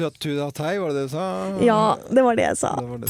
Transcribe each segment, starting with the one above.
Ratatatatei, var det det du sa? Ja, det var det jeg sa. Det.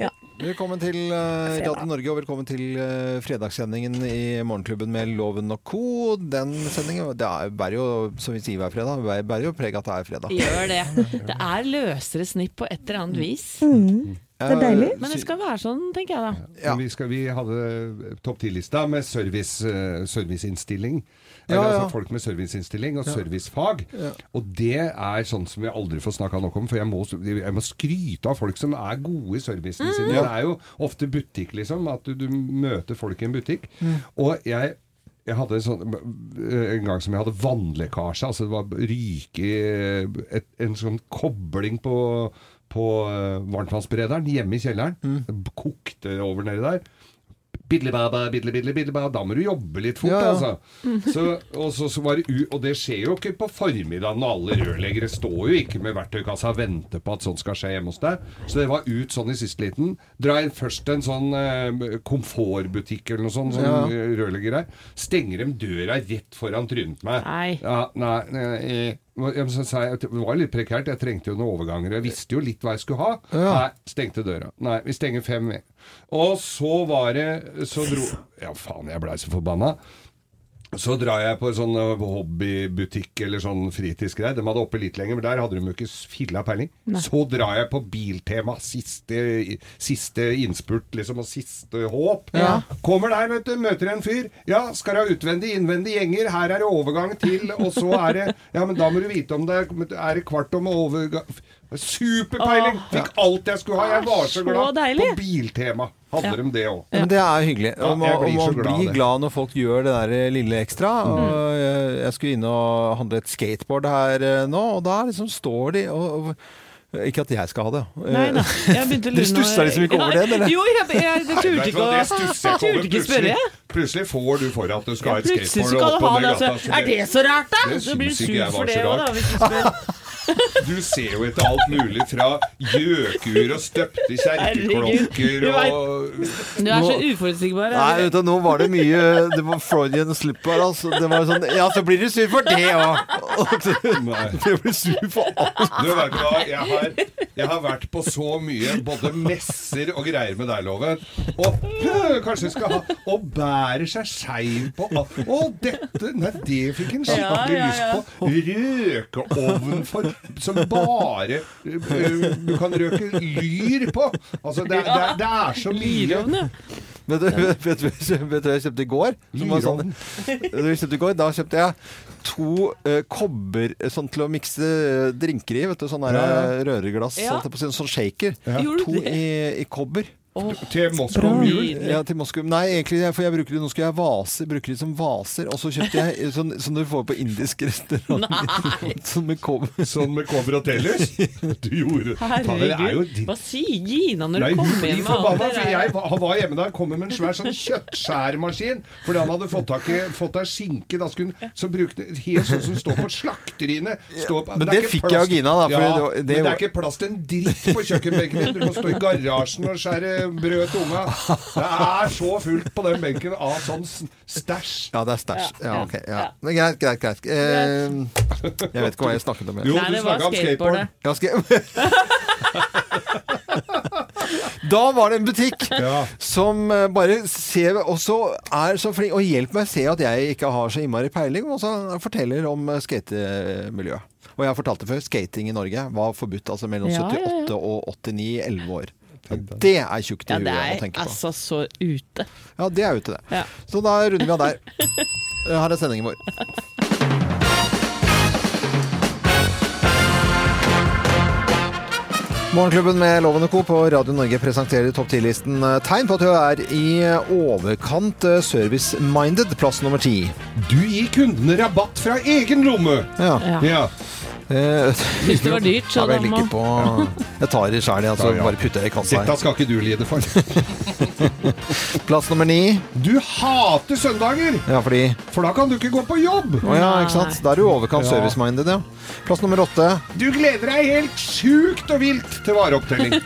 Ja. Velkommen til uh. Radio Norge, og velkommen til uh, fredagssendingen i Morgenklubben med Loven og co. Den sendingen det er, bærer jo, som vi sier hver fredag, bærer- bærer jo preg av at det er fredag. Gjør det. Det er løsere snipp på et eller annet vis. Mm. Det er deilig. Men det skal være sånn, tenker jeg da. Ja. Vi, skal, vi hadde topp ti-lista med service, eh, serviceinnstilling. Ja, Eller ja. altså folk med serviceinnstilling og servicefag. Ja. Og det er sånn som vi aldri får snakka nok om, for jeg må, jeg må skryte av folk som er gode i servicen sin. Det er jo ofte butikk, liksom. At du, du møter folk i en butikk. Og jeg jeg hadde en, sånn, en gang som jeg hadde vannlekkasje. Altså det var ryke En sånn kobling på, på eh, varmtvannsberederen hjemme i kjelleren. Det Kokte over nedi der. Bidlebaba, bidle, bidle, bidlebaba. Da må du jobbe litt fort, Ja, ja. altså. Så, og, så, så var det u og det skjer jo ikke på formiddagen når alle rørleggere står jo ikke med verktøykassa og venter på at sånt skal skje hjemme hos deg. Så det var ut sånn i siste liten. Dra inn først en sånn eh, komfortbutikk eller noe sånt, som Ja. eh, rørlegger er. Stenger dem døra rett foran trynet på meg. Nei. Ja, nei, nei, Det var litt prekært, jeg trengte jo noen overganger. Jeg visste jo litt hva jeg skulle ha. Ja. Nei, stengte døra. Nei, vi stenger fem. Og så var det Så dro Ja, faen, jeg blei så forbanna. Så drar jeg på sånn uh, hobbybutikk eller sånn fritidsgreie. De hadde oppe litt lenger, men der hadde de jo ikke filla peiling. Så drar jeg på Biltema, siste, siste innspurt, liksom, og siste håp. Kommer der, vet du, møter en fyr. Ja, skal du ha utvendig, innvendig gjenger. Her er det overgang til, og så er det Ja, men da må du vite om det er, er det kvart om overgang Superpeiling! Fikk alt jeg skulle ha. Jeg var så Så glad. På Biltema hadde Ja. de det òg. Men det er hyggelig. Og man, blir man glad blir glad når folk gjør det der lille ekstra. Og jeg, jeg skulle inn og handle et skateboard her eh, nå, og da liksom står de og, og Ikke at jeg skal ha det. Nei nei. Dere stussa liksom ikke over det, eller? Jo, jeg, jeg, jeg turte ikke å det turte ikke spørre. Plutselig, plutselig får du for at du skal ha et skateboard skal opp og det. ned Altså. gata. Er det så rart, da? Det Så blir du syns ikke sur jeg var for det så òg, da. rart. Du ser jo etter alt mulig fra gjøkur og støpte kjerkeklokker og Du er så uforutsigbar. Nei, vet du, nå var det mye Det var Freudian slip her, altså. Det var sånn Ja, så blir du sur for det òg! Du blir sur for alt. Du vet hva, jeg har, jeg har vært på så mye både messer og greier med deg, Loven. Og kanskje skal ha Og bærer seg skeiv på alt. Å, dette Nei, det fikk en skikkelig Ja, ja, ja. lyst på. Røkeovn for Som bare øh, du kan røke lyr på. Altså, det, er- det, er- det er så mye. Vet du, vet, du, vet du hva jeg kjøpte i går? Som var sånn, vet du jeg kjøpte i går? Da kjøpte jeg to uh, kobber sånn til å mikse eh, drinker i. Vet du, sånn der, Ja, ja. eh, røreglass. Ja. Sånn, sånn, shaker. To i, i kobber. Til Moskva om jul Ja, til Moskva. Nei, egentlig, for jeg bruker det, nå skal jeg vase, bruker det som vaser. Og så kjøpte jeg sånn som du får på indisk restaurant. sånn med kobber. Sånn med kobber og tellus? Du gjorde er Herregud. Hva sier Gina når Nei, du kommer hjem med alt det jeg der? var, han var hjemme da han kom med en svær sånn kjøttskjærmaskin. Fordi han hadde fått tak i fått av skinke. Da skulle hun så brukte helt sånn som står på slakteriene. Stå på- Men det, det fikk jeg av Gina, da, for Ja, det var- det men det er ikke plass til en dritt på kjøkkenbenken din. Du må stå i garasjen og skjære brød til unga. Det er så fullt på den benken av sånn stæsj. Ja, det er stæsj. Ja, Ja, ok. Ja. ja. Men greit, greit. greit. Eh, jeg vet ikke hva jeg snakket om. jeg. Jo, Nei, du det snakka om skateboard. Ja, skal. Da var det en butikk Ja. som eh, bare ser og så er så flink og hjelper meg å se at jeg ikke har så innmari peiling, og så forteller om eh, skatemiljøet. Og jeg har fortalt det før, skating i Norge var forbudt altså mellom Ja, 78 ja. 78 og 89 11 år. Ja, det er tjukt i Ja, huet å er tenke på. altså så ute. Ja, det er ute, det. Ja. Så da runder vi av der. Her er sendingen vår. Morgenklubben med Loven Co. på Radio Norge presenterer topp 10-listen eh, tegn på at du er i overkant eh, service-minded. Plass nummer ti. Du gir kundene rabatt fra egen lomme. Ja. Ja. Ja. Eh, Hvis det var dyrt, så da må på Jeg tar det sjæl, altså. Ja, ja. Bare putter det i kassa Dette skal ikke du lide for. Plass nummer ni. Du hater søndager! Ja, fordi For da kan du ikke gå på jobb! Å ja, ikke sant. Da er du i overkant Ja. service-minded, ja. Plass nummer åtte. Du gleder deg helt sjukt og vilt til vareopptelling.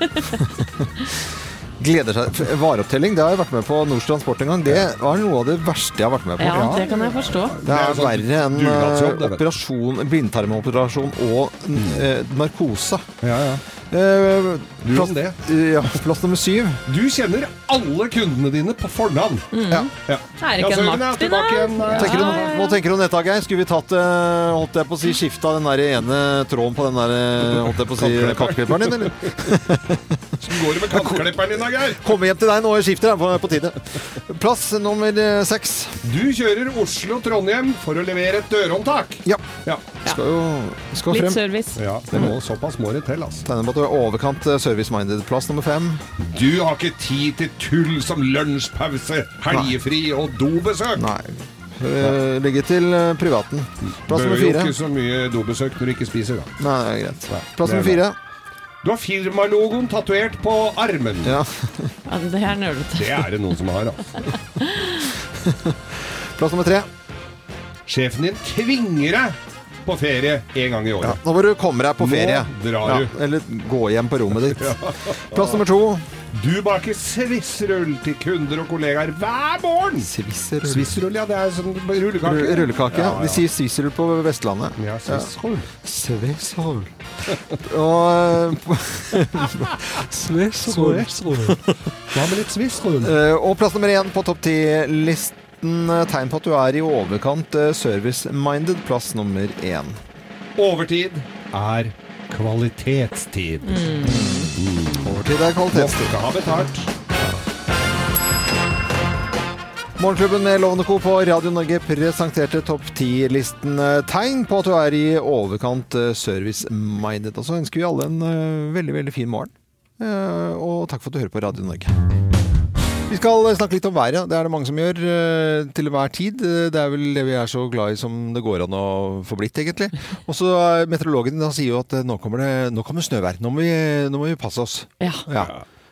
Gleder seg. Vareopptelling, det har jeg vært med på Nordstrand Transport en gang. Det var noe av det verste jeg har vært med på. Ja, det kan jeg forstå. Det Det er sånn verre enn eh, operasjon, blindtarmoperasjon og eh, narkose. Ja, ja. Eh, plass, det. ja, plass nummer syv. Du kjenner alle kundene dine på fornavn. Ja. Ja. Er ikke en Søren Martin, tilbake da? igjen. Ja, Tenker du, ja, ja. Hva tenker du om dette, Geir? Skulle vi tatt uh, holdt jeg på å si, skifta den der ene tråden på den der eh, holdt jeg på å si, kattklipperen din, eller? Hvordan går det med kattklipperen din, da, Geir? Komme hjem til deg nå i skifter, er på, på tide. Plass nummer eh, seks. Du kjører Oslo-Trondheim for å levere et dørhåndtak. Ja. Ja. Skal jo skal Litt frem. service. ja, det må såpass må det til, altså. Er overkant eh, service-minded. Plass nummer fem. Du har ikke tid til tull som lunsjpause, helgefri og dobesøk. Nei. Uh, ligger til eh, privaten. Plass Bør nummer jo ikke så mye dobesøk når du ikke spiser, da. Nei, det er greit. Nei, Plass er nummer fire. Du har firmalogoen tatovert på armen. Ja. Ja, det er nølete. Det er det noen som har, altså. Plass nummer tre. Sjefen din tvinger deg på ferie en gang i Ja. Nå må du komme deg på Nå ferie. drar Ja, du. eller gå hjem på rommet ditt. Plass nummer to. Du baker svissrull til kunder og kollegaer hver morgen. Svisserull. Svissrull, ja. Det er sånn rullekake. Ru- Rullekake. Ja, ja. De sier svisserull på Vestlandet. Ja, svissrull. Svissrull. Og Svissrull. Hva med litt svissrull? Eh, Og plass nummer én på topp ti-listen. Eh, Tegn på at du er i overkant eh, service-minded. Plass nummer én. Overtid er kvalitetstid. Overtid er kvalitetstid. Måtte ha betalt. Morgenklubben med Lovende Co. på Radio Norge presenterte topp 10-listen eh, tegn på at du er i overkant service-minded. Og så ønsker vi alle en veldig, veldig fin morgen. Eh, Og takk for at du hører på Radio Norge. Vi skal snakke litt om været. Det er det mange som gjør eh, til enhver tid. Eh, Det er vel det vi er så glad i som det går an å få blitt, egentlig. Og så eh, Meteorologen han sier jo at nå kommer det, nå kommer snøvær. Nå må, vi, nå må vi passe oss. Ja. Ja.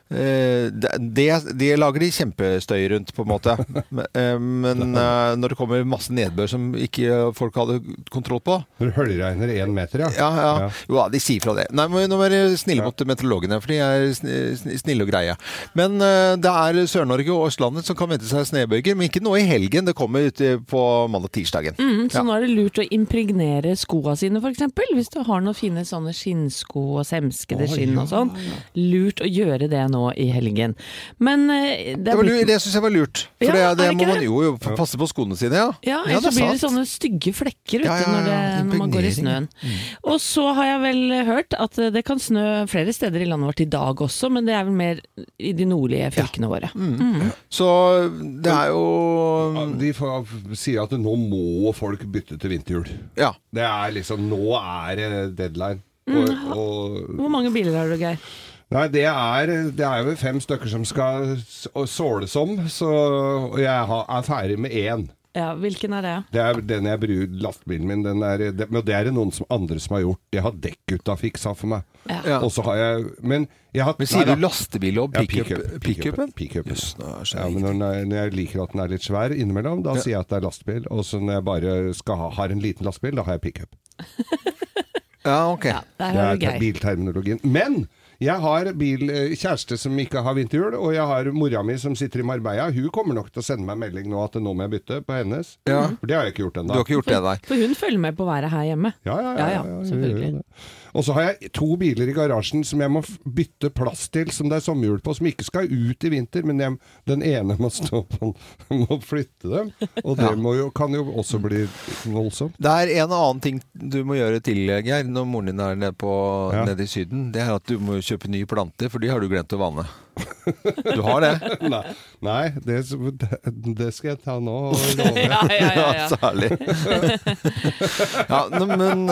Eh, det, det, det lager de kjempestøy rundt, på en måte. Men, eh, men eh, når det kommer masse nedbør som ikke folk hadde kontroll på Når det høljregner én meter, ja. ja, ja. Ja. Jo, de sier fra det. Nei, må, Nå må dere snille mot meteorologene, for de er sn- sn- snille og greie. Men det er Sør-Norge og Østlandet som kan vente seg snøbøyger, men ikke nå i helgen. Det kommer ut på mandag-tirsdagen. Mm, så Ja. nå er det lurt å impregnere skoa sine, f.eks. Hvis du har noen fine sånne skinnsko og semskede skinn og sånn. Lurt å gjøre det nå i helgen. Men eh, det Det, er var blitt det syns jeg var lurt. For Ja, det, det det må man jo, jo passe på skoene sine, ja. Ja, Ja, så blir det sånne stygge flekker ute, Ja, ja, når, det, når man går i snøen. snøen. Og så har jeg vel hørt at det kan snø flere steder i landet vårt i dag også, men det er vel mer i de nordlige fylkene våre. Så det er jo De sier at nå må folk bytte til vinterhjul. Ja. Det er liksom Nå er det deadline. Og, og, Hvor mange biler har du, Geir? Nei, det er, det er jo fem stykker som skal såles om, så jeg er ferdig med én. Ja, Hvilken er det? Det er den jeg bruker, lastebilen min. Den er, det, men det er det noen som andre som har gjort. Det har dekkgutta fiksa for meg. Ja. Ja. Og så har jeg Men jeg har Men sier nei du lastebil og Ja, pickup? pickup- Pickupen? pickupen. pick er det Ja, men når, er, når jeg liker at den er litt svær innimellom, da sier jeg at det er lastebil. Og så når jeg bare skal ha, har en liten lastebil, da har jeg pickup. Ja, ok. Ja, Det er bilterminologien. Men jeg har bil, eh, kjæreste som ikke har vinterhjul, og jeg har mora mi som sitter i Marbella. Hun kommer nok til å sende meg melding nå at nå må jeg bytte på hennes. Ja. For det har jeg ikke gjort Du ennå. har ikke gjort det, nei? For hun følger med på været her hjemme. Ja, ja, ja, Ja, ja, ja, ja, selvfølgelig. Og så har jeg to biler i garasjen som jeg må bytte plass til, som det er sommerhjul på, som ikke skal ut i vinter, men jeg, den ene må stå på må flytte dem. Og det jo, kan jo også bli voldsomt. Det er en annen ting du må gjøre til, Geir, når moren din er nede, på, nede i Syden. Det er at du må kjøpe nye planter, for de har du glemt å vanne. Du har det? Nei, nei det, det skal jeg ta nå og love. Ja, ja, ja, ja. Særlig. ja, men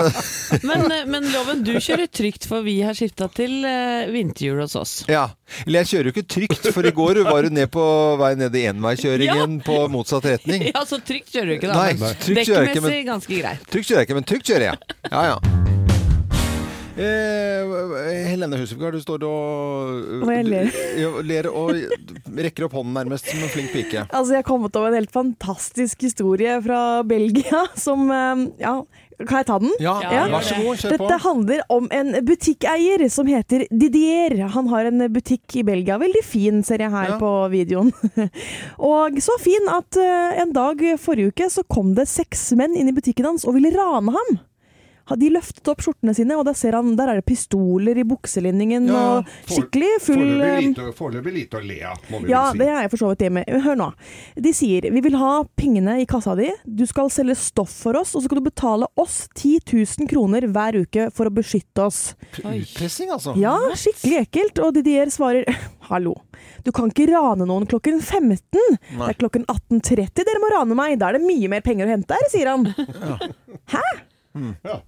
Men, men Loven, du kjører trygt, for vi har skifta til eh, vinterhjul hos oss. Ja. Eller jeg kjører jo ikke trygt, for i går var du ned på vei ned i enveiskjøringen på motsatt retning. Ja, så trygt kjører du ikke, da. Nei, trygt kjører jeg ikke, Dekkmessig men ganske greit. Trygt kjører jeg ikke, men trygt kjører jeg. Ja, ja. Eh, Helene Husebygard, du står og Og jeg ler? du- ler og rekker opp hånden nærmest som en flink pike. Altså, jeg har kommet over en helt fantastisk historie fra Belgia som eh, Ja, kan jeg ta den? Ja, Ja, vær så god, kjør på. Dette handler om en butikkeier som heter Didier. Han har en butikk i Belgia. Veldig fin, ser jeg her Ja. på videoen. og så fin at eh, en dag forrige uke så kom det seks menn inn i butikken hans og ville rane ham. Ha- De løftet opp skjortene sine, og der ser han, der er det pistoler i bukselinningen. Ja, og skikkelig full Foreløpig eh, lite, lite å le av, må vi ja, vel si. det er jeg for så vidt enig med. Hør nå. De sier vi vil ha pengene i kassa di, du skal selge stoff for oss, og så skal du betale oss 10 000 kroner hver uke for å beskytte oss. Utpressing, altså. Ja, skikkelig ekkelt. Og Didier svarer hallo, du kan ikke rane noen klokken 15. Det er klokken 18.30 dere må rane meg, da er det mye mer penger å hente her, sier han. Hæ?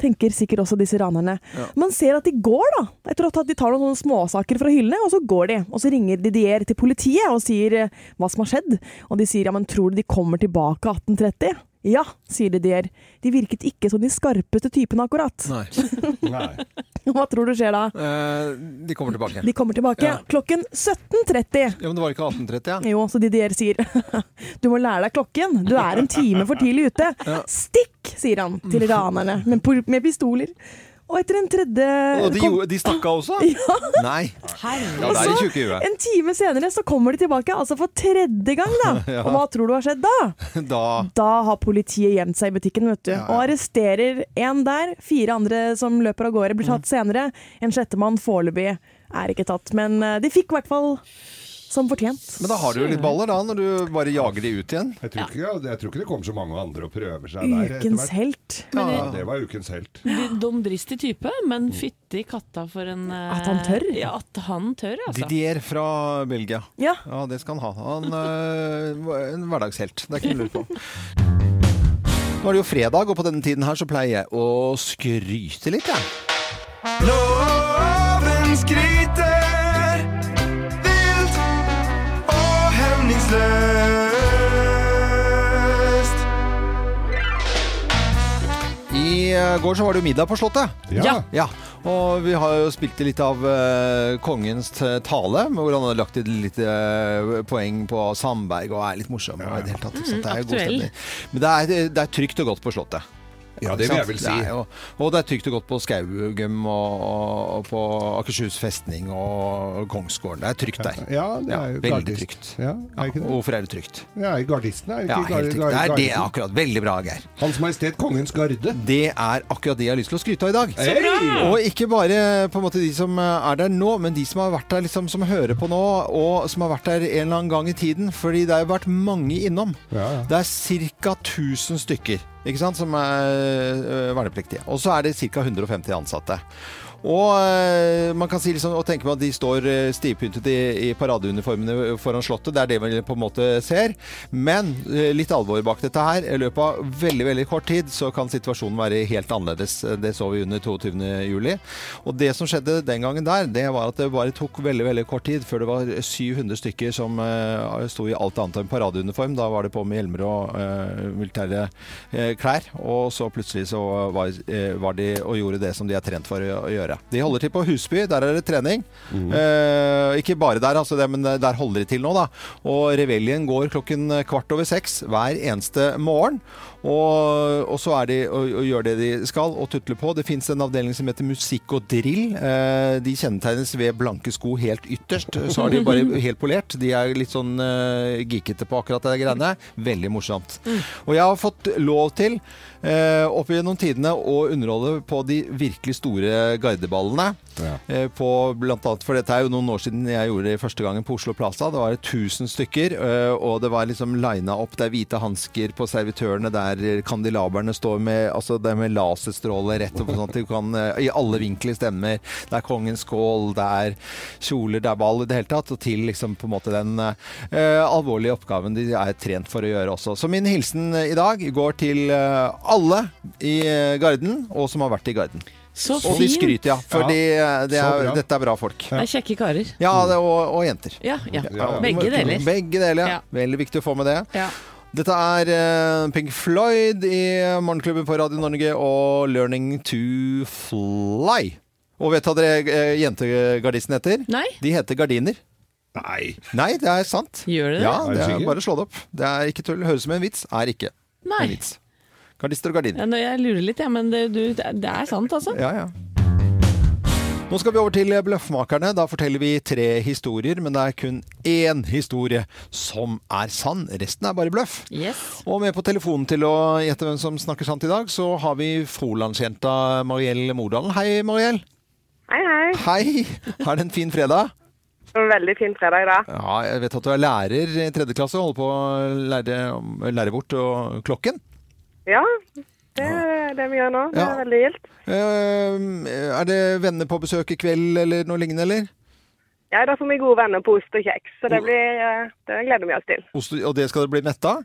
Tenker sikkert også disse ranerne. Man ser at de går, da. Etter at de tar noen sånne småsaker fra hyllene, og så går de. Og så ringer Didier til politiet og sier eh, hva som har skjedd. Og de sier ja, men tror du de kommer tilbake 18.30? Ja, sier Didier. De virket ikke som de skarpeste typene akkurat. Nei. Nei. Hva tror du skjer da? Eh, de kommer tilbake. De kommer tilbake Ja. klokken 17.30. Ja, Men det var ikke 1830, ja? Jo, så Didier sier Du må lære deg klokken. Du er en time for tidlig ute. Stikk, sier han til ranerne med pistoler. Og etter en tredje Og de, kom- de stakk av også? Nei. Ja, det er de tjukke en time senere så kommer de tilbake, altså for tredje gang, da. Og hva tror du har skjedd da? Da Da har politiet gjemt seg i butikken, vet du. Ja, ja. Og arresterer en der. Fire andre som løper av gårde, blir tatt senere. En sjettemann foreløpig er ikke tatt. Men eh, de fikk i hvert fall som fortjent. Men da har du jo litt baller, da, når du bare jager de ut igjen. Jeg tror, ikke, jeg tror ikke det kommer så mange andre og prøver seg der. Ukens helt. Men Ja, det- det var ukens helt. Dumdristig type, men fytti katta for en eh, At han tør? Ja, at han tør, altså. Didier fra Belgia. Ja. Ja, det skal han ha. Han øh, en hverdagshelt. Det er ikke noe å lure på. Nå er det jo fredag, og på denne tiden her så pleier jeg å skryte litt, jeg. Loven skryter I øh, går så var det jo middag på Slottet. Ja. Ja, og vi har jo spilt litt av uh, kongens tale, hvor han har lagt et lite uh, poeng på Sandberg og er litt morsom. og i det hele tatt, ikke? Det er jo god stemning. Men det er, det er trygt og godt på Slottet. Ja, det vil jeg vel si. Det jo, og det er trygt og godt på Skaugum og, og, på Akershus festning og Kongsgården. Det er trygt der. Ja, det er jo veldig gardist. trygt. Ja, er ikke det? Hvorfor er det trygt? Ja, gardisten er jo Ja, helt trygt. Det er det akkurat. Veldig bra, Geir. Hans Majestet Kongens Garde. Det er akkurat det jeg har lyst til å skryte av i dag. Hey! Og ikke bare på en måte de som er der nå, men de som har vært der liksom, som hører på nå, og som har vært der en eller annen gang i tiden. Fordi det har jo vært mange innom. Ja, ja. Det er ca. 1000 stykker ikke sant, som er øh, vernepliktige. Og så er det ca. 150 ansatte. Og øh, man kan si liksom, og tenke på at de står øh, stivpyntet i, i paradeuniformene foran Slottet. Det er det man på en måte ser. Men øh, litt alvor bak dette her. I løpet av veldig veldig kort tid så kan situasjonen være helt annerledes. Det så vi under 22. juli. Og det som skjedde den gangen der, det var at det bare tok veldig veldig kort tid før det var 700 stykker som uh, sto i alt annet enn paradeuniform. Da var det på med hjelmer og uh, militære uh, klær. Og så plutselig så var, var de og gjorde det som de er trent for å, å gjøre. De holder til på Husby, der er det trening. Eh, ikke bare der, altså det, men der holder de til nå, da. Og reveljen går klokken kvart over seks hver eneste morgen. Og, og så er de og, og gjør det de skal, og tutler på. Det fins en avdeling som heter musikk og drill. Eh, de kjennetegnes ved blanke sko helt ytterst. Så har de bare helt polert. De er litt sånn eh, geekete på akkurat det greiene. Veldig morsomt. Og jeg har fått lov til eh, opp gjennom tidene å underholde på de virkelig store gardeballene. Ja. Eh, på blant annet, for dette er jo noen år siden jeg gjorde det første gangen på Oslo Plaza. Det var 1000 stykker, eh, og det var liksom lina opp. Det er hvite hansker på servitørene der kandelaberne står med, altså det med laserstråler rett opp, sånn at du kan eh, i alle vinkler stemmer. Det er kongens skål, det er kjoler, det er ball i det hele tatt. Og til liksom på en måte den uh, alvorlige oppgaven de er trent for å gjøre også. Så min hilsen i dag går til uh, alle i eh, Garden, og som har vært i Garden. Så Og de skryter, ja. For Ja, de, det er, dette er bra folk. Det er kjekke karer. Ja, det, og, og jenter. Ja, ja. Begge deler. Begge deler, ja. Ja. Veldig viktig å få med det. Dette er eh, Pink Floyd i Morgenklubben på Radio Norge og 'Learning to Fly'. Og vet du hva dere eh, jentegardisten heter? Nei, De heter gardiner. Nei. Nei, det er sant. gjør det? Ja, Er det er sikker? bare slå det opp. Det er ikke tull. Høres ut som en vits, er ikke en vits. Gardister og gardiner. Ja, jeg lurer litt, ja, men det, du, det er sant, altså. Ja, ja. Nå skal vi over til Bløffmakerne. Da forteller vi tre historier, men det er kun én historie som er sann. Resten er bare bløff. Yes. Og med på telefonen til å gjette hvem som snakker sant i dag, så har vi Frolandsjenta Mariell Mordalen. Hei, Mariell. Hei, hei. Hei! Har det en fin fredag? En veldig fin fredag i dag. Ja, jeg vet at du er lærer i tredje klasse og holder på å lære, lære bort og klokken. Ja, det er det vi gjør nå. Det er veldig gildt. Eh, Er det venner på besøk i kveld eller noe lignende, eller? Ja, da får vi gode venner på ost og kjeks, så det, blir, eh, det gleder vi oss til. Ost, og det skal det bli mett av?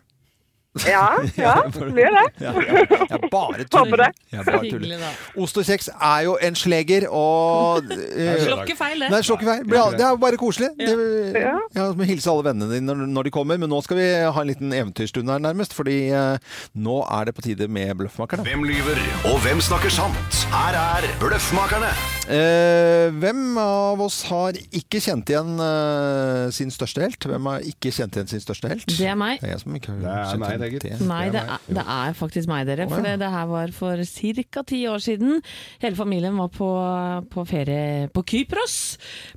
Ja, ja, blir det. Ja, ja. Jeg bare tuller. Det. Jeg bare tuller. Hyggelig. Ost og kjeks er jo en sleger, og eh, Slå ikke feil, det. Nei, ikke feil. Det er bare koselig. Det, Ja. ja, må hilse alle vennene dine når, når de kommer. Men nå skal vi ha en liten eventyrstund her, nærmest. Fordi eh, nå er det på tide med Bløffmakerne. Hvem lyver, og hvem snakker sant? Her er Bløffmakerne. Eh, hvem av oss har ikke kjent igjen eh, sin største helt? Hvem har ikke kjent igjen sin største helt? Det er meg. Det er jeg som ikke har Det er meg, det, gitt. Nei, det er, det er faktisk meg, dere. For det, det her var for ca. ti år siden. Hele familien var på, på ferie på Kypros.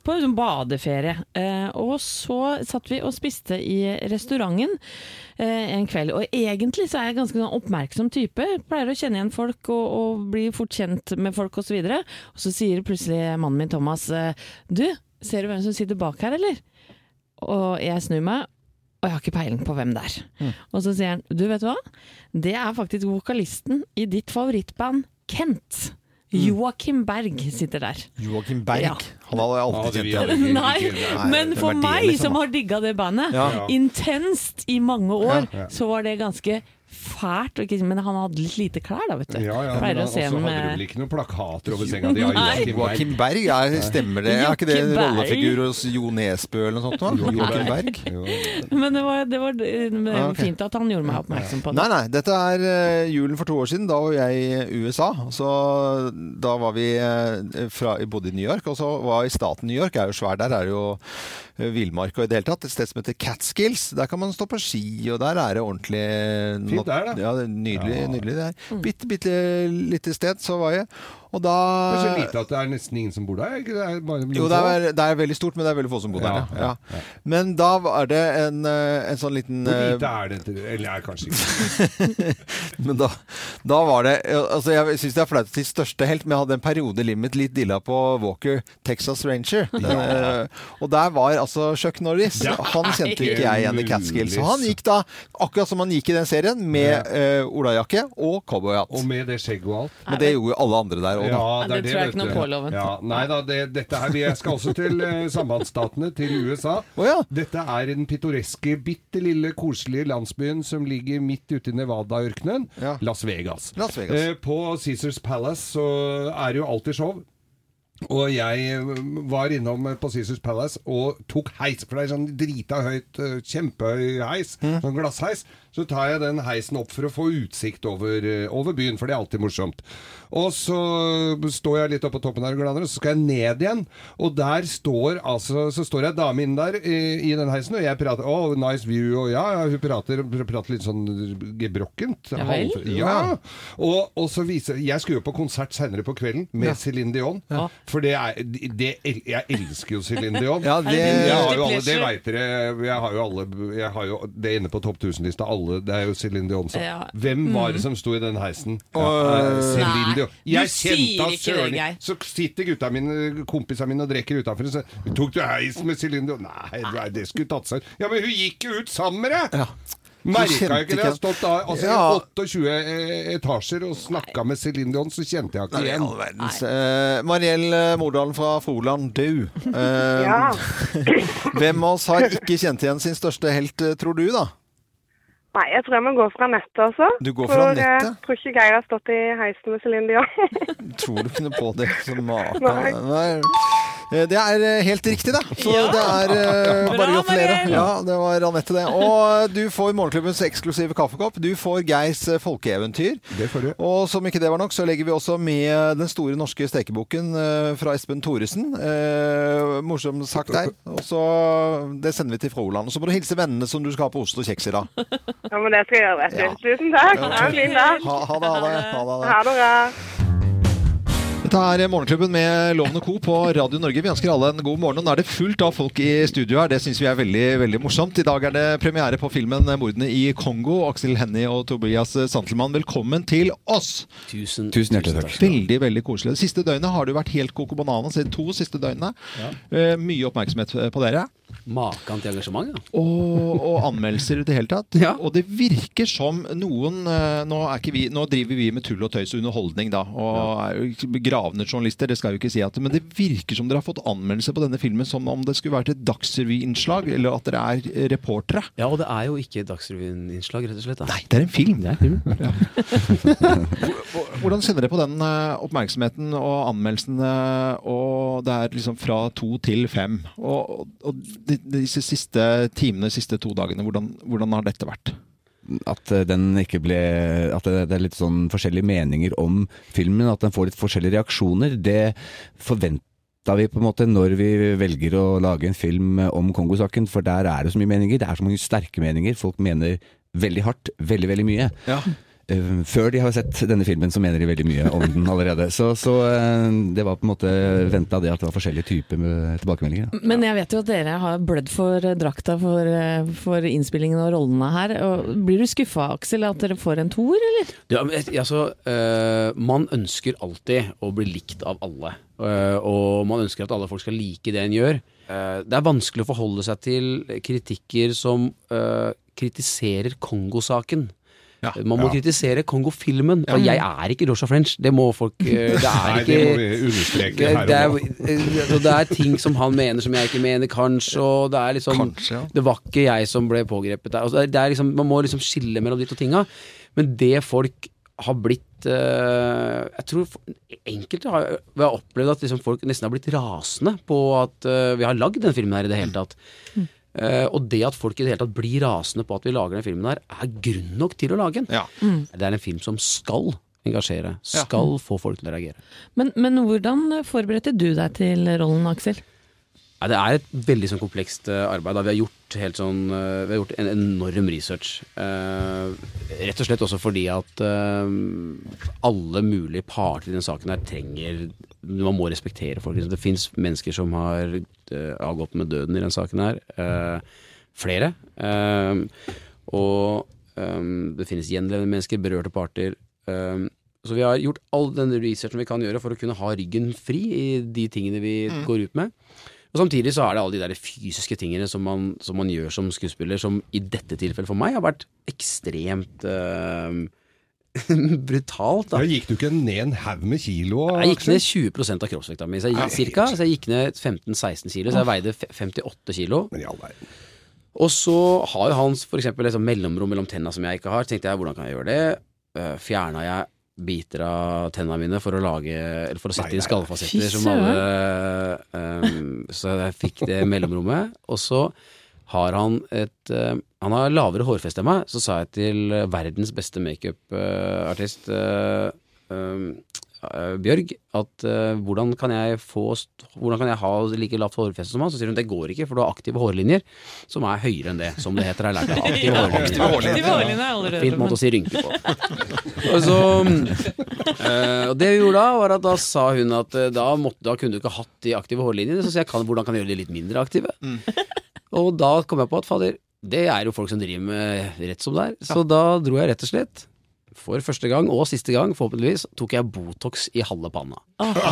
På en sånn badeferie. Eh, og så satt vi og spiste i restauranten en kveld. Og egentlig så er jeg ganske sånn oppmerksom type. Pleier å kjenne igjen folk og, og bli fort kjent med folk osv. Og, så og så sier plutselig mannen min Thomas eh, Du, ser du hvem som sitter bak her, eller? Og jeg snur meg, og jeg har ikke peiling på hvem det er. Og så sier han, du vet hva? Det er faktisk vokalisten i ditt favorittband, Kent. Joakim Berg sitter der. Joakim Berg. Ja. Han hadde jeg vi kjent igjen. Nei, men for meg liksom, som har digga det bandet, Ja. intenst i mange år, Ja. så var det ganske fælt. Men han hadde litt lite klær, da, vet du. Ja, ja, men også hadde du vel ikke noen plakater over senga di av. Joakim Berg? Er, stemmer det? Er ikke det en rollefigur hos Jo Nesbø eller noe sånt? da? Joakim Berg? Men det var, det var det okay. Fint at han gjorde meg oppmerksom på det. Nei, nei. Dette er eh, julen for to år siden. Da var jeg i USA. Så da var vi eh, fra, bodde i New York, og så var i staten New York. er jo svær. Der er det jo eh, villmark og i det hele tatt. Et sted som heter Catskills. Der kan man stå på ski, og der er det ordentlig Fint der, da. Ja, det er nydelig, Ja. nydelig det er. Bitte, bitte lite sted, så var jeg. Og da Det er så lite at det er nesten ingen som bor der. Ikke? Det er bare Jo, det er, det er veldig stort, men det er veldig få som bor der. Ja, Ja, ja, ja. Men da var det en, eh, en sånn liten Hvor eh, lite er det? til- Eller er kanskje ikke Men da, da var det altså Jeg syns det er flaut å si største helt, men jeg hadde en periode i livet mitt litt dilla på Walker Texas Ranger. Den, eh, og der var altså Chuck Norris. Det Han kjente ikke jeg igjen i Catskills. Så han gikk da, akkurat som han gikk i den serien, med uh, olajakke og cowboyhatt. Og med det skjegget og alt. Men det gjorde jo alle andre der òg, da. Ja, det tror jeg ikke noe på, Loven. Ja, nei da, det, dette her, vi skal også til eh, sambandsstatene, til USA. Oh, ja. Dette er den pittoreske, bitte lille, koselige landsbyen som ligger midt ute i Nevada-ørkenen. Ja. Las Vegas. Las Vegas. Eh, på Caesars Palace så er det jo alltid show. Og jeg eh, var innom på Caesars Palace og tok heis, for det er sånn drita høyt, eh, kjempehøy heis, Mm. sånn glassheis. Så tar jeg den heisen opp for å få utsikt over, eh, over byen, for det er alltid morsomt. Og så står jeg litt oppe på toppen der og glaner, og så skal jeg ned igjen. Og der står altså Så står jeg dame inne der i, i den heisen, og jeg prater Oh, nice view, og ja, ja hun prater, prater litt sånn gebrokkent. Ja vel? Ja. Og, og så viser Jeg skulle jo på konsert senere på kvelden med Céline Dion. Ja. For det er det, Jeg elsker jo Céline Dion. Ja, det- jeg har jo alle, det veit dere. Jeg har jo alle Jeg har jo det inne på topp 1000-lista. Alle Det er jo Céline Dion. Så. Ja. Hvem var det som sto i den heisen? Ja, uh, Céline Dion. du Jeg sier kjente at søren Så sitter gutta mine, kompisene mine og drikker utafor. Så tok du heis med Céline Dion? Nei, nei, det skulle tatt seg Ja, men hun gikk jo ut sammen med deg! Ja. Merka ikke det? Jeg har stått altså, Ja. i 28 eh, etasjer og snakka med Céline Dion, så kjente jeg ikke igjen. verdens. Eh, Mariell Mordalen fra Froland, du. Eh, Ja. Hvem av oss har ikke kjent igjen sin største helt, eh, tror du, da? Nei, jeg tror jeg må gå fra nettet også. Du går fra for, eh, nettet? Jeg tror ikke Geir har stått i heisen med Céline Dion. Tror du kunne på det som maka? Nei. Nei. Eh, Det er eh, helt riktig, da. Så Ja. det er uh, bare å gratulere. Ja, det var Anette, det. Og du får Morgenklubbens eksklusive kaffekopp. Du får Geirs folkeeventyr. Det får du. Og som ikke det var nok, så legger vi også med den store norske stekeboken fra Espen Thoresen. Uh, morsomt sagt der. Og så Det sender vi til Froland. Og så må du hilse vennene som du skal ha på ost og kjeks i dag. Ja, men det skal jeg gjøre, vet du. Ja. Tusen takk. Ha en fin dag. Ha, ha det, ha det. Ha det, ha det. Ha det bra. Dette er Morgenklubben med Loven og Co. på Radio Norge. Vi ønsker alle en god morgen. Og nå er det fullt av folk i studio her. Det syns vi er veldig veldig morsomt. I dag er det premiere på filmen 'Mordene i Kongo'. Aksel Hennie og Tobias Santelmann, velkommen til oss! Tusen, Tusen hjertelig takk. Veldig veldig koselig. Det siste døgnet har du vært helt coco banana. De to siste døgnene. Eh, mye oppmerksomhet på dere. Makan til engasjement, ja. Og, og anmeldelser i det hele tatt. Ja. Og det virker som noen eh, nå, er ikke vi, nå driver vi med tull og tøys og underholdning, da. Og er jo ikke journalister, det skal jeg jo ikke si. At, men det virker som dere har fått anmeldelse på denne filmen som om det skulle vært et Dagsrevy-innslag, eller at dere er reportere. Ja, og det er jo ikke Dagsrevyen-innslag, rett og slett. Da. Nei, det er en film. Det er en film. Hvordan kjenner dere på den eh, oppmerksomheten og anmeldelsene, og det er liksom fra to til fem? Og, og de, disse siste timene, siste to dagene, hvordan, hvordan har dette vært? At eh, den ikke ble At det, det er litt sånn forskjellige meninger om filmen, at den får litt forskjellige reaksjoner, det forventa vi på en måte når vi velger å lage en film om Kongosaken, for der er det så mye meninger. Det er så mange sterke meninger. Folk mener veldig hardt, veldig, veldig mye. Ja. Eh, Før de har sett denne filmen, så mener de veldig mye om den allerede. Så, så eh, det var på en måte venta det at det var forskjellige typer med tilbakemeldinger. da. Men jeg vet jo at dere har blødd for eh, drakta for, eh, for innspillingen og rollene her. Og blir du skuffa, Aksel, at dere får en toer, eller? Ja, men, altså, øh, man ønsker alltid å bli likt av alle. Og man ønsker at alle folk skal like det en gjør. Eh, det er vanskelig å forholde seg til kritikker som kritiserer Kongo-saken. Ja. Man må kritisere Kongo-filmen. Og jeg er ikke Joshua French. Det må folk øh, Det er Nei, ikke det må vi understreke det, her det, er, eh, det er ting som han mener som jeg ikke mener, kanskje, og det er liksom Kanskje, ja. Det var ikke jeg som ble pågrepet der. Altså, det er- liksom, man må liksom skille mellom de to tinga. Men det folk har blitt uh, Jeg tror enkelte har, vi har opplevd at liksom folk nesten har blitt rasende på at uh, vi har lagd den filmen her i det hele tatt. Eh, og det at folk i det hele tatt blir rasende på at vi lager den filmen her, er grunn nok til å lage den. Ja. Det er en film som skal engasjere. Skal få folk til å reagere. Men, men hvordan forberedte du deg til rollen, Aksel? Nei, det er et veldig sånn komplekst eh, arbeid. Da. Vi har gjort helt sånn eh, Vi har gjort en enorm research. Eh, rett og slett også fordi at eh, alle mulige parter i den saken her trenger Man må respektere folk. Det fins mennesker som har eh, avgått med døden i den saken her. Eh, flere. Og eh, det finnes gjenlevende mennesker, berørte parter. Så vi har gjort all den researchen vi kan gjøre for å kunne ha ryggen fri i de tingene vi går ut med. Og Samtidig så er det alle de der fysiske tingene som man, som man gjør som skuespiller, som i dette tilfellet for meg har vært ekstremt eh, brutalt. Da Ja, gikk du ikke ned en haug med kilo? Jeg gikk ned 20 av kroppsvekta mi, så jeg, gikk, cirka, så jeg gikk ned 15-16 kilo. Så jeg veide 58 kilo. Men i all verden. Og så har jo han for eksempel et mellomrom mellom tenna som jeg ikke har. Tenkte jeg, hvordan kan jeg gjøre det? Uh, Fjerna jeg biter av tennene mine for å lage Eller for å sette Nei, inn skallfasetter som alle um, Så jeg fikk det mellomrommet. Og så har han et uh, Han har lavere hårfeste enn meg. Så sa jeg til eh, verdens beste makeupartist uh, uh, Bjørg at uh, hvordan kan jeg få st- Hvordan kan jeg ha like lavt hårfeste som han? Så sier hun det går ikke, for du har aktive hårlinjer som er høyere enn det, som det heter. Jeg lærte aktive ja, Aktive hårlinjer. Aktive hårlinjer Fint måte å si rynke på. Og så uh, det vi gjorde da, var at da sa hun at uh, da, måtte, da kunne du ikke hatt de aktive hårlinjene. Så sier jeg kan, hvordan kan jeg gjøre de litt mindre aktive? Og da kom jeg på at fader, det er jo folk som driver med rett som det er. Så da dro jeg rett og slett, for første gang og siste gang, forhåpentligvis, tok jeg Botox i halve panna. Åh,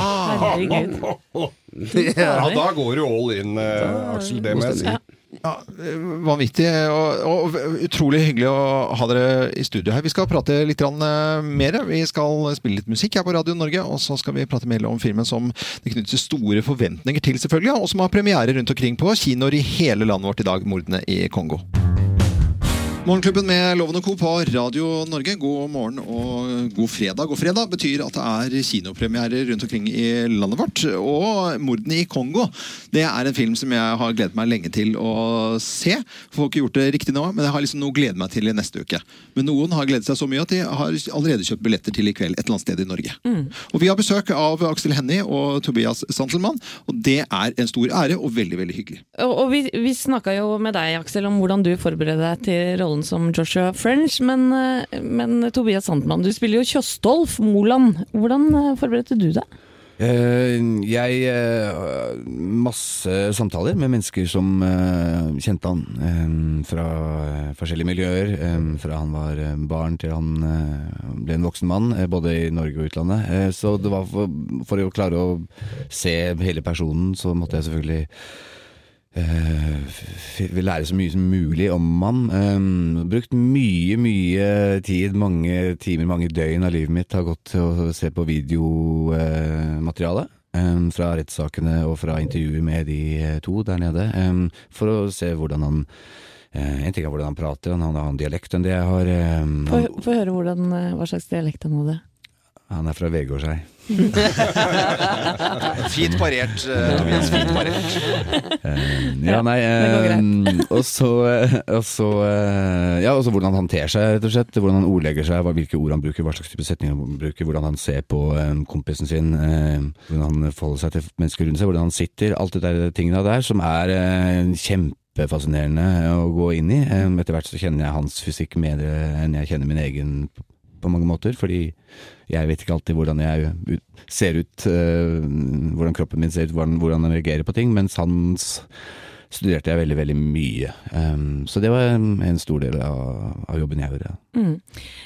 herregud. Ja, da går du all in, eh, Aksel. Det må jeg si. Ja, eh, vanvittig og, og utrolig hyggelig å ha dere i studio her. Vi skal prate litt eh, mer. Vi skal spille litt musikk her på Radio Norge, og så skal vi prate mer om filmen som det knyttes store forventninger til, selvfølgelig, og som har premiere rundt omkring på kinoer i hele landet vårt i dag, 'Mordene i Kongo'. Morgenklubben med Loven og Co. på Radio Norge. God morgen og god fredag. God fredag betyr at det er kinopremierer rundt omkring i landet vårt. Og 'Mordene i Kongo' det er en film som jeg har gledet meg lenge til å se. Får ikke gjort det riktig nå, men jeg har liksom noe å glede meg til i neste uke. Men noen har gledet seg så mye at de har allerede kjøpt billetter til i kveld et eller annet sted i Norge. Og vi har besøk av Aksel Hennie og Tobias Santelmann, og det er en stor ære og veldig, veldig hyggelig. Og, og vi, vi snakka jo med deg, Aksel, om hvordan du forbereder deg til rollen som Joshua French, men, eh, men Tobias Sandmann, du spiller jo Kjøstolf Moland. Hvordan eh, forberedte du deg? Eh, jeg uh, Masse samtaler med mennesker som kjente han fra forskjellige miljøer. fra han var barn til han ble en voksen mann, både i Norge og utlandet. Så det var for, for å klare å se hele personen, så måtte jeg selvfølgelig vil lære så mye som mulig om han. Eh, brukt mye, mye tid, mange timer, mange døgn av livet mitt har gått til å se på videomateriale. eh, fra rettssakene og fra intervjuer med de eh, to der nede. um, for å se hvordan han uh, En ting er hvordan han prater, han har en annen dialekt enn det jeg har. Um, Få høre hvordan, eh, hva slags dialekt han hadde. han er fra Vegårshei. Fint parert, eh, Tobias. Fint parert. Eh, ja, nei eh, Og så, og så Ja, og så hvordan han ter seg, rett og slett. Hvordan han ordlegger seg, hvilke ord han bruker, hva slags type setninger han bruker. Hvordan han ser på kompisen sin. hvordan han forholder seg til mennesker rundt seg. Hvordan han sitter. Alt det der tingene der som er kjempe kjempefascinerende å gå inn i. Etter hvert så kjenner jeg hans fysikk mer enn jeg kjenner min egen på mange måter, fordi jeg vet ikke alltid hvordan jeg ser ut, eh, hvordan kroppen min ser ut, hvordan, hvordan han reagerer på ting, mens hans studerte jeg veldig, veldig mye. Um, så det var en, stor del av, av jobben jeg gjorde. Mm.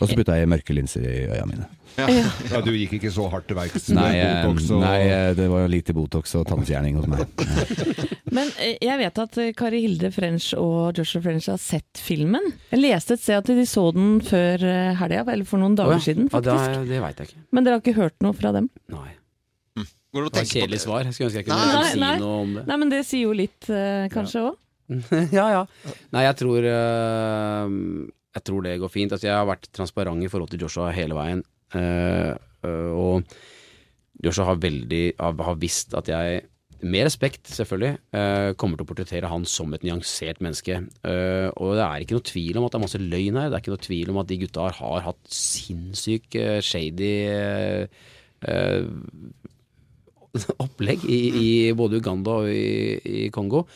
Og så putta jeg mørke linser i øya mine. Ja, du gikk ikke så hardt til verks Nei, Botox og nei, eh, det var lite Botox og tannfjerning hos meg. Men eh, jeg vet at eh, Kari Hilde French og Joshua French har sett filmen. Jeg leste et sted at de så den før helga, eller for noen dager siden, Ja, faktisk. det, det vet jeg ikke. Men dere har ikke hørt noe fra dem? Nei. Går det å var et tenke på kjedelig det? svar. Jeg skulle ønske jeg kunne Nei, si nei. noe om det. Nei, men det sier jo litt, eh, kanskje òg. ja, ja. Nei, jeg tror eh, Jeg tror det går fint. Altså, jeg har vært transparent i forhold til Joshua hele veien. eh, eh, og Joshua har veldig har, har visst at jeg med respekt, selvfølgelig, eh, kommer til å portrettere han som et nyansert menneske. Eh, og det er ikke noe tvil om at det er masse løgn her. Det er ikke noe tvil om at de gutta har, har hatt sinnssykt eh, shady eh, eh, opplegg i, i både Uganda og i, i Kongo.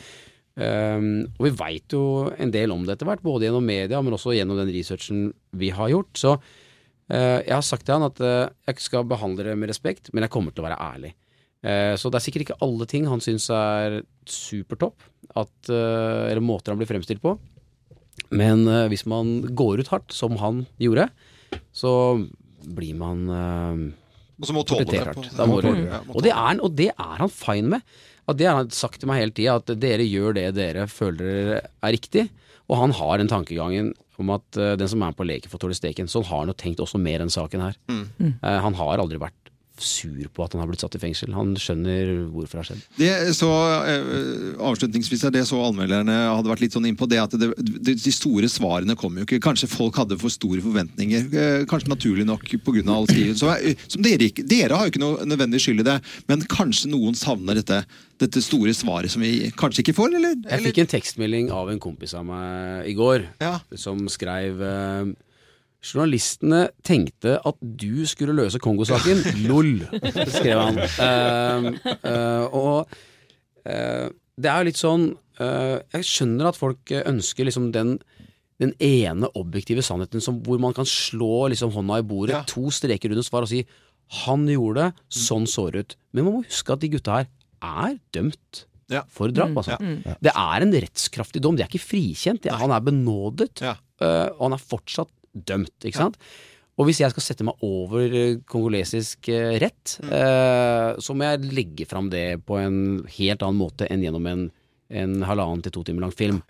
Um, og vi veit jo en del om det etter hvert, både gjennom media, men også gjennom den researchen vi har gjort. Så uh, jeg har sagt til han at uh, jeg skal behandle det med respekt, men jeg kommer til å være ærlig. Uh, så det er sikkert ikke alle ting han syns er supertopp, eller måter han blir fremstilt på. Men hvis man går ut hardt, som han gjorde, så blir man Og så må tåle det. på- Da må du- Ja, må og, det er, han- og det er han fine med. At det har han sagt til meg hele tida, at dere gjør det dere føler er riktig. Og han har den tankegangen om at eh, den som er på leken, får tåle steken. Sånn har han jo tenkt også mer enn saken her. Mm. Eh, han har aldri vært sur på at han har blitt satt i fengsel. Han skjønner hvorfor det har skjedd. Det så, eh, avslutningsvis er det så anmelderne hadde vært litt sånn innpå det at det, de, de store svarene kom jo ikke. Kanskje folk hadde for store forventninger. eh, Kanskje naturlig nok pga. all skriven. Så, eh, som dere, dere har jo ikke noe nødvendig skyld i det, men kanskje noen savner dette, dette store svaret som vi kanskje ikke får, eller? Jeg fikk en tekstmelding av en kompis av meg i går, Ja. som skrev eh, Journalistene tenkte at du skulle løse Kongo-saken. LOL, skrev han. Uh, uh, og uh, det er jo litt sånn eh, Jeg skjønner at folk ønsker liksom den den ene objektive sannheten som, hvor man kan slå liksom hånda i bordet, Ja. to streker under svar og si 'han gjorde det, sånn så det ut'. Men man må huske at de gutta her er dømt Ja. for drap, altså. Det er en rettskraftig dom. De er ikke frikjent. De- Han er benådet, Ja. og han er fortsatt dømt. Ikke sant? Og hvis jeg skal sette meg over øh, kongolesisk rett, rett, eh, så må jeg legge fram det på en helt annen måte enn gjennom en en halvannen til to timer lang film.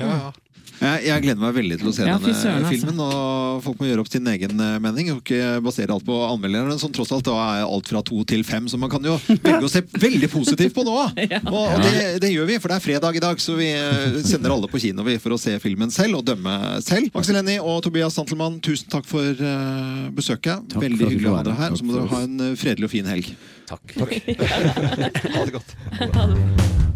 Jeg, jeg gleder meg veldig til å se Ja, denne søren, altså. filmen. Og folk må gjøre opp sin egen eh, mening, og ikke basere alt på anmelderne, som tross alt da er alt fra to til fem. Så man kan jo velge å se veldig positivt på nå. Og, og det, det gjør vi, for det er fredag i dag, så vi eh, sender alle på kino vi, for å se filmen selv og dømme selv. Aksel Hennie og Tobias Santelmann, tusen takk for eh, besøket. Takk veldig for hyggelig å ha dere her. Og så må Takk dere ha en fredelig og fin helg. Takk. Ha det godt.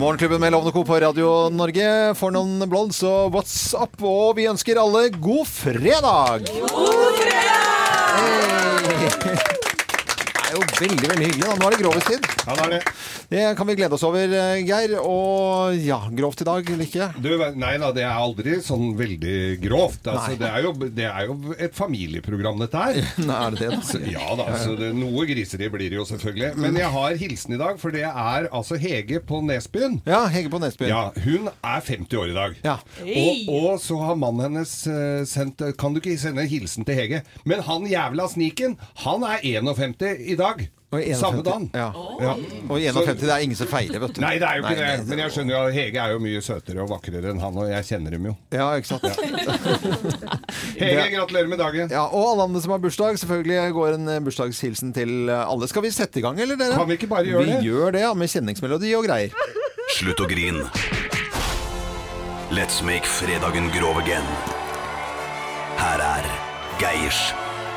Morgenklubben med Lovende Co. på Radio Norge For noen blondes og what's up, og vi ønsker alle god fredag! God fredag! Det er jo veldig, veldig hyggelig. Da. Nå er det grovistid. Ja, det er det. Det kan vi glede oss over, eh, Geir. Og ja, grovt i dag, eller ikke? Du, nei da, det er aldri sånn veldig grovt. Altså, det, er jo, det er jo et familieprogram, dette her. Nei, er det det, da? Så, ja da, så det, noe griseri blir det jo selvfølgelig. Men jeg har hilsen i dag, for det er altså Hege på Nesbyen. Ja, Hege på Nesbyen. Ja, hun er 50 år i dag. Ja. Og, og så har mannen hennes eh, sendt Kan du ikke sende en hilsen til Hege? Men han jævla sniken, han er 51 i dag. Og 51. Samme dagen. Ja. Ja. Og 51, det er ingen som feirer, vet du. Nei, det er jo ikke Nei, det. Men jeg skjønner jo at Hege er jo mye søtere og vakrere enn han, og jeg kjenner dem jo. Ja, ikke sant? Hege, gratulerer med dagen. Ja, Og alle andre som har bursdag. Selvfølgelig går en eh, bursdagshilsen til eh, alle. Skal vi sette i gang, eller dere? Kan vi ikke bare gjøre vi det? Vi gjør det, ja, med kjenningsmelodi og greier. Slutt å grin. Let's make fredagen grov again. Her er Geirs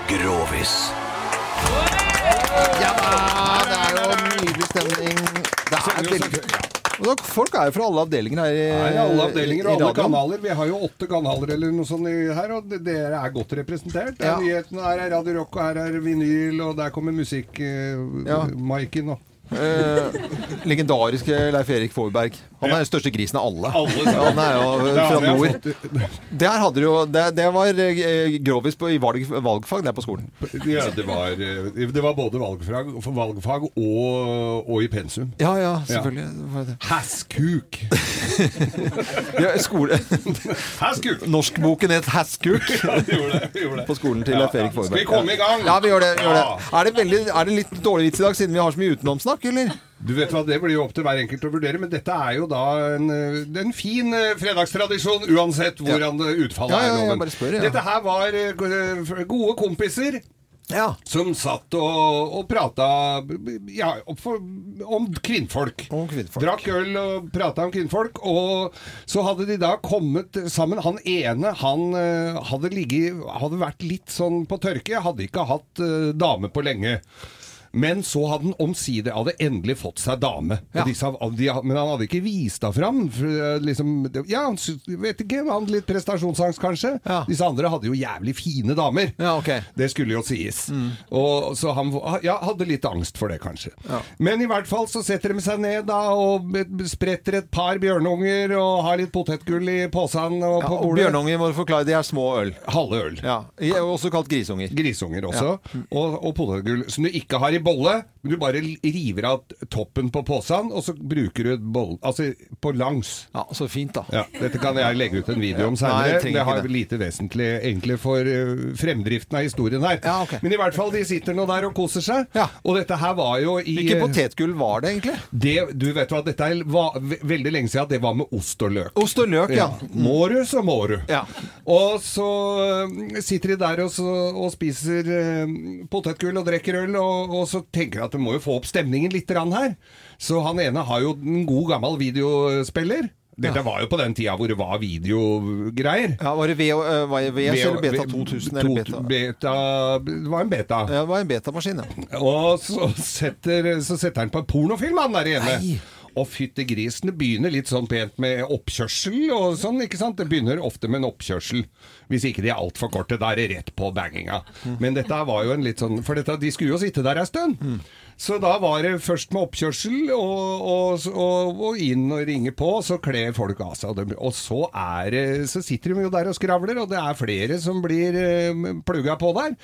Grovis. Ja, det er jo nydelig stemning. Det er veldig Folk er jo fra alle avdelinger her i, er alle avdelinger og alle kanaler. Vi har jo åtte kanaler eller noe sånt her, og dere er godt representert. Det er Ja. Nyhetene, her er Radio Rock, og her er vinyl, og der kommer musikk eh, Ja. Og Eh, legendariske Leif Erik Forberg. Han er den største grisen av alle. Alle han er jo fra nord. Der hadde du jo Det, det var eh, grovis på, i valg, valgfag der på skolen. Ja, det var, eh, det var både valgfag, valgfag og, og i pensum. Ja, ja, selvfølgelig. Ja. Hasskuk! Ja, skole. Hasskuk! Norskboken het Hasskuk. Ja, vi gjorde det. Vi gjorde det. På skolen til Ja, Leif Erik. Forberg. Skal vi komme i gang? Ja, vi gjør det. Gjør det. Er, det veldig, er det litt dårlig vits i dag, siden vi har så mye utenomsnakk, eller? Du vet hva, Det blir jo opp til hver enkelt å vurdere, men dette er jo da en, eh, en fin eh, fredagstradisjon, uansett hvordan det utfallet Ja, ja, er. ja, bare spør, ja. Dette her var eh, gode kompiser. Ja. Som satt og, og prata ja, om kvinnfolk. Om kvinnfolk. Drakk øl og prata om kvinnfolk. Og så hadde de da kommet sammen. Han ene han eh, hadde, ligget, hadde vært litt sånn på tørke. Hadde ikke hatt uh, dame på lenge. Men så hadde han omsider hadde endelig fått seg dame. Og Ja. Disse, de, men han hadde ikke vist henne fram. For, eh, liksom, ja, han vet ikke, han hadde litt prestasjonsangst kanskje. Ja. Disse andre hadde jo jævlig fine damer. Ja, ok. Mm. Det skulle jo sies. Og, så han ja, hadde litt angst for det, kanskje. Men i hvert fall så setter de seg ned da og spretter et par bjørnunger og har litt potetgull i posen og på og bordet. bjørnunger må du forklare, de er små øl. Halve øl. Ja, Også kalt grisunger. Grisunger også, og, og potetgull som du ikke har i bolle. Men du bare river av toppen på posen, og så bruker du et bolle Altså på langs. Ja, Så fint, da. Ja, Dette kan jeg legge ut en video om seinere. det har lite vesentlig egentlig for eh, fremdriften av historien her. Ja, okay. Men i hvert fall, de sitter nå der og koser seg. Ja. Og dette her var jo i Hvilket potetgull var det, egentlig? det, Du vet hva, dette er var, veldig lenge siden at det var med ost og løk. Ost og løk, ja. Må du, så må du. Ja. Og så øh, sitter de der og, så, og spiser eh, potetgull og drikker øl, og, og så tenker jeg at du må jo få opp stemningen litt her. Så han ene har jo en god gammel videospiller. Dette var jo på den tida hvor det var videogreier. ja var det V- var det VS eller Beta 2000? Eller beta? beta Det var en beta. Ja, det var en betamaskin, ja. Og så setter, så setter han på en pornofilm, han der hjemme. Nei. Og fyttegrisene begynner litt sånn pent med oppkjørsel og sånn, ikke sant? Det begynner ofte med en oppkjørsel. Hvis ikke de er altfor korte, da er det rett på banginga. Men dette var jo en litt sånn For dette, de skulle jo sitte der ei stund. Så da var det først med oppkjørsel og, og, og, og inn og ringe på, så kler folk av seg. Og, det, og så, er, så sitter de jo der og skravler, og det er flere som blir eh, plugga på der.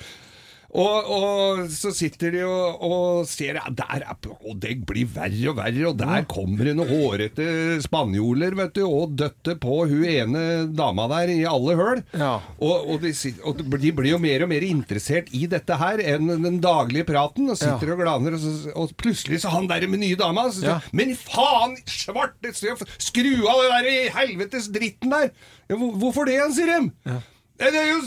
Og, og så sitter de og, og ser ja, der er, Og det blir verre og verre, og der kommer det noen hårete spanjoler, vet du, og døtter på hun ene dama der i alle høl. Ja. Og, og, de, og de blir jo mer og mer interessert i dette her enn den daglige praten, og sitter og glaner, og, så, og plutselig så han der med nye dama så Ja. Men faen, svarte, skru av den der helvetes dritten der! Ja, hvorfor det, sier de. Ja, Det er, jo,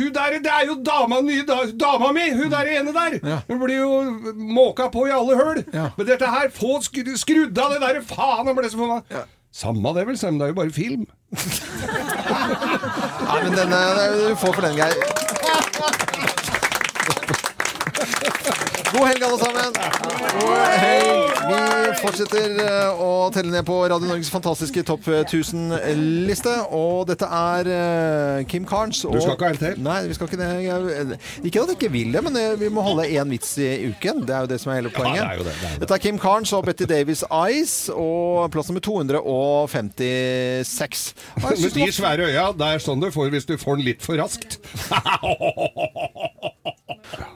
hun der, det er jo dama, nye dama mi! Hun der ene der! Ja. Hun blir jo måka på i alle høl! Ja. Men dette her, få skru, skrudd av det der! Faen, han ble så forbanna! Samma det, vel, Sam. Det er jo bare film. Nei, men denne, du får for den, Geir. God helg, alle sammen. God helg. Vi fortsetter eh, å telle ned på Radio Norges fantastiske topp 1000-liste. Og dette er eh, Kim Carnes. Og... Du skal ikke ha en til? Nei, vi skal ikke det. Jeg- Ikke at jeg ikke vil det, men eh, vi må holde én vits i uken. Det er jo det som er hele poenget. det er jo det, det er jo det. Dette er Kim Carnes og Betty Davis Eyes, og plass nummer 256. Med de svære øya, det er sånn du får hvis du får den litt for raskt.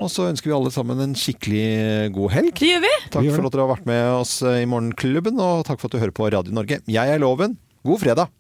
Og så ønsker vi alle sammen en skikkelig god helg. Det gjør vi! Takk for at dere har vært med oss i Morgenklubben, og takk for at du hører på Radio Norge. Jeg er Loven. God fredag!